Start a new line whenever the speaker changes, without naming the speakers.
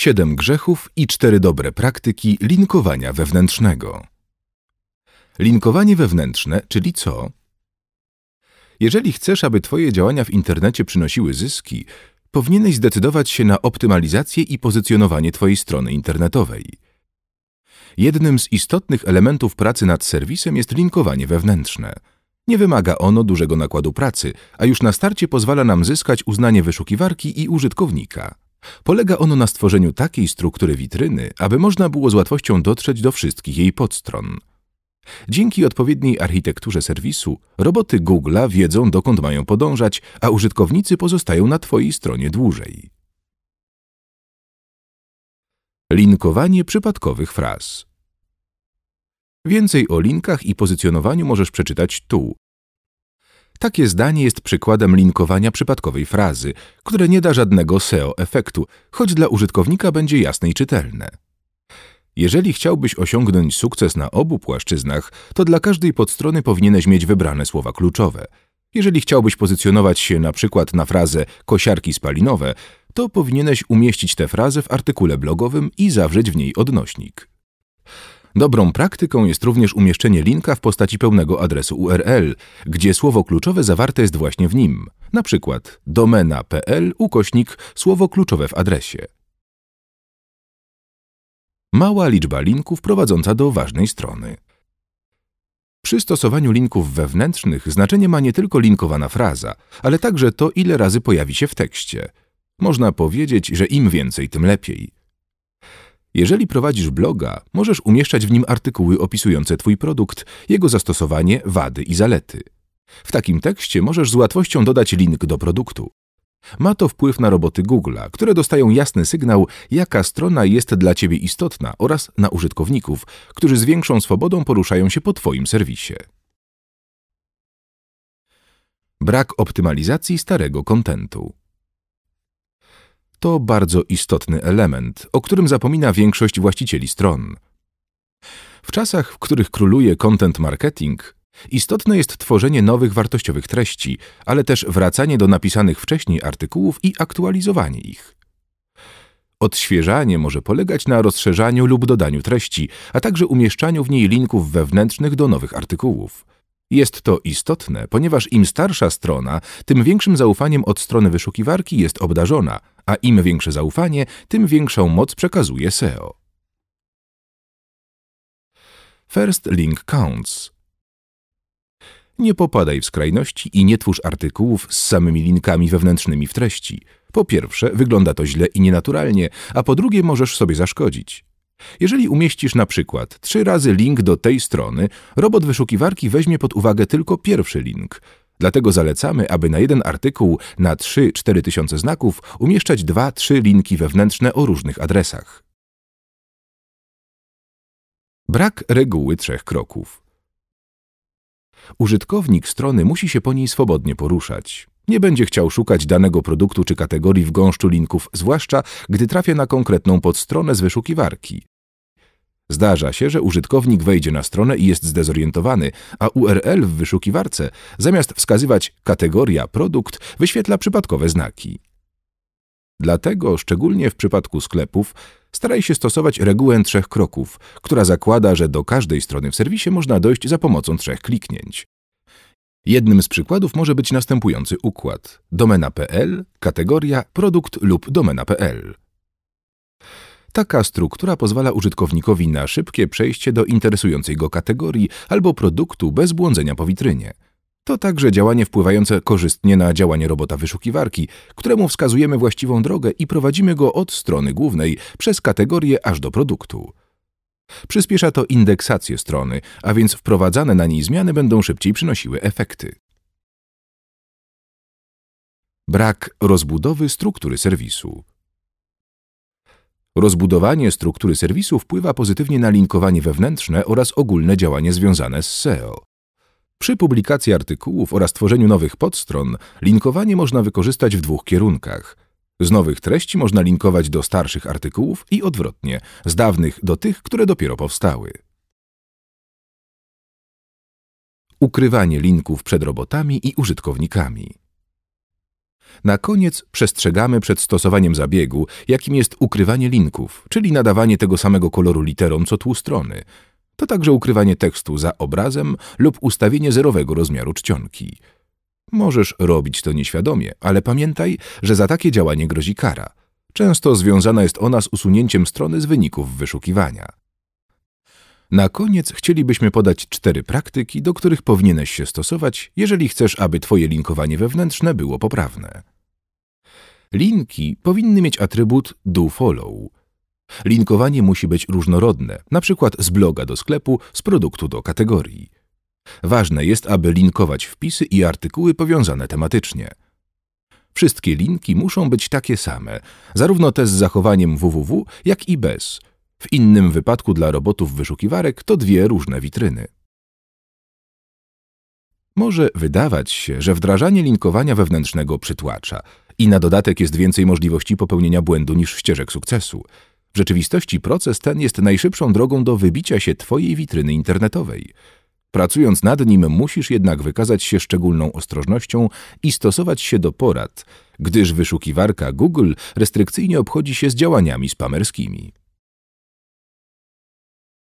Siedem grzechów i cztery dobre praktyki linkowania wewnętrznego. Linkowanie wewnętrzne, czyli co? Jeżeli chcesz, aby Twoje działania w internecie przynosiły zyski, powinieneś zdecydować się na optymalizację i pozycjonowanie Twojej strony internetowej. Jednym z istotnych elementów pracy nad serwisem jest linkowanie wewnętrzne. Nie wymaga ono dużego nakładu pracy, a już na starcie pozwala nam zyskać uznanie wyszukiwarki i użytkownika. Polega ono na stworzeniu takiej struktury witryny, aby można było z łatwością dotrzeć do wszystkich jej podstron. Dzięki odpowiedniej architekturze serwisu, roboty Google'a wiedzą, dokąd mają podążać, a użytkownicy pozostają na Twojej stronie dłużej. Linkowanie przypadkowych fraz. Więcej o linkach i pozycjonowaniu możesz przeczytać tu. Takie zdanie jest przykładem linkowania przypadkowej frazy, które nie da żadnego SEO efektu, choć dla użytkownika będzie jasne i czytelne. Jeżeli chciałbyś osiągnąć sukces na obu płaszczyznach, to dla każdej podstrony powinieneś mieć wybrane słowa kluczowe. Jeżeli chciałbyś pozycjonować się na przykład na frazę kosiarki spalinowe, to powinieneś umieścić tę frazę w artykule blogowym i zawrzeć w niej odnośnik. Dobrą praktyką jest również umieszczenie linka w postaci pełnego adresu URL, gdzie słowo kluczowe zawarte jest właśnie w nim, na przykład domena.pl ukośnik słowo kluczowe w adresie. Mała liczba linków prowadząca do ważnej strony. Przy stosowaniu linków wewnętrznych znaczenie ma nie tylko linkowana fraza, ale także to, ile razy pojawi się w tekście. Można powiedzieć, że im więcej, tym lepiej. Jeżeli prowadzisz bloga, możesz umieszczać w nim artykuły opisujące Twój produkt, jego zastosowanie, wady i zalety. W takim tekście możesz z łatwością dodać link do produktu. Ma to wpływ na roboty Google'a, które dostają jasny sygnał, jaka strona jest dla Ciebie istotna oraz na użytkowników, którzy z większą swobodą poruszają się po Twoim serwisie. Brak optymalizacji starego kontentu. To bardzo istotny element, o którym zapomina większość właścicieli stron. W czasach, w których króluje content marketing, istotne jest tworzenie nowych wartościowych treści, ale też wracanie do napisanych wcześniej artykułów i aktualizowanie ich. Odświeżanie może polegać na rozszerzaniu lub dodaniu treści, a także umieszczaniu w niej linków wewnętrznych do nowych artykułów. Jest to istotne, ponieważ im starsza strona, tym większym zaufaniem od strony wyszukiwarki jest obdarzona, a im większe zaufanie, tym większą moc przekazuje SEO. First link counts. Nie popadaj w skrajności i nie twórz artykułów z samymi linkami wewnętrznymi w treści. Po pierwsze, wygląda to źle i nienaturalnie, a po drugie, możesz sobie zaszkodzić. Jeżeli umieścisz na przykład trzy razy link do tej strony, robot wyszukiwarki weźmie pod uwagę tylko pierwszy link. Dlatego zalecamy, aby na jeden artykuł na 3-4 tysiące znaków umieszczać 2-3 linki wewnętrzne o różnych adresach. Brak reguły trzech kroków. Użytkownik strony musi się po niej swobodnie poruszać. Nie będzie chciał szukać danego produktu czy kategorii w gąszczu linków, zwłaszcza gdy trafia na konkretną podstronę z wyszukiwarki. Zdarza się, że użytkownik wejdzie na stronę i jest zdezorientowany, a URL w wyszukiwarce zamiast wskazywać kategoria produkt wyświetla przypadkowe znaki. Dlatego, szczególnie w przypadku sklepów, staraj się stosować regułę trzech kroków, która zakłada, że do każdej strony w serwisie można dojść za pomocą trzech kliknięć. Jednym z przykładów może być następujący układ: domena.pl, kategoria, produkt lub domena.pl. Taka struktura pozwala użytkownikowi na szybkie przejście do interesującej go kategorii albo produktu bez błądzenia po witrynie. To także działanie wpływające korzystnie na działanie robota wyszukiwarki, któremu wskazujemy właściwą drogę i prowadzimy go od strony głównej przez kategorię aż do produktu. Przyspiesza to indeksację strony, a więc wprowadzane na niej zmiany będą szybciej przynosiły efekty. Brak rozbudowy struktury serwisu. Rozbudowanie struktury serwisu wpływa pozytywnie na linkowanie wewnętrzne oraz ogólne działanie związane z SEO. Przy publikacji artykułów oraz tworzeniu nowych podstron linkowanie można wykorzystać w dwóch kierunkach. Z nowych treści można linkować do starszych artykułów i odwrotnie, z dawnych do tych, które dopiero powstały. Ukrywanie linków przed robotami i użytkownikami. Na koniec przestrzegamy przed stosowaniem zabiegu, jakim jest ukrywanie linków, czyli nadawanie tego samego koloru literom co tłustrony. To także ukrywanie tekstu za obrazem lub ustawienie zerowego rozmiaru czcionki. Możesz robić to nieświadomie, ale pamiętaj, że za takie działanie grozi kara. Często związana jest ona z usunięciem strony z wyników wyszukiwania. Na koniec chcielibyśmy podać cztery praktyki, do których powinieneś się stosować, jeżeli chcesz, aby Twoje linkowanie wewnętrzne było poprawne. Linki powinny mieć atrybut do-follow. Linkowanie musi być różnorodne, przykład z bloga do sklepu, z produktu do kategorii. Ważne jest, aby linkować wpisy i artykuły powiązane tematycznie. Wszystkie linki muszą być takie same, zarówno te z zachowaniem www, jak i bez. W innym wypadku dla robotów wyszukiwarek to dwie różne witryny. Może wydawać się, że wdrażanie linkowania wewnętrznego przytłacza i na dodatek jest więcej możliwości popełnienia błędu niż ścieżek sukcesu. W rzeczywistości proces ten jest najszybszą drogą do wybicia się Twojej witryny internetowej. Pracując nad nim musisz jednak wykazać się szczególną ostrożnością i stosować się do porad, gdyż wyszukiwarka Google restrykcyjnie obchodzi się z działaniami spamerskimi.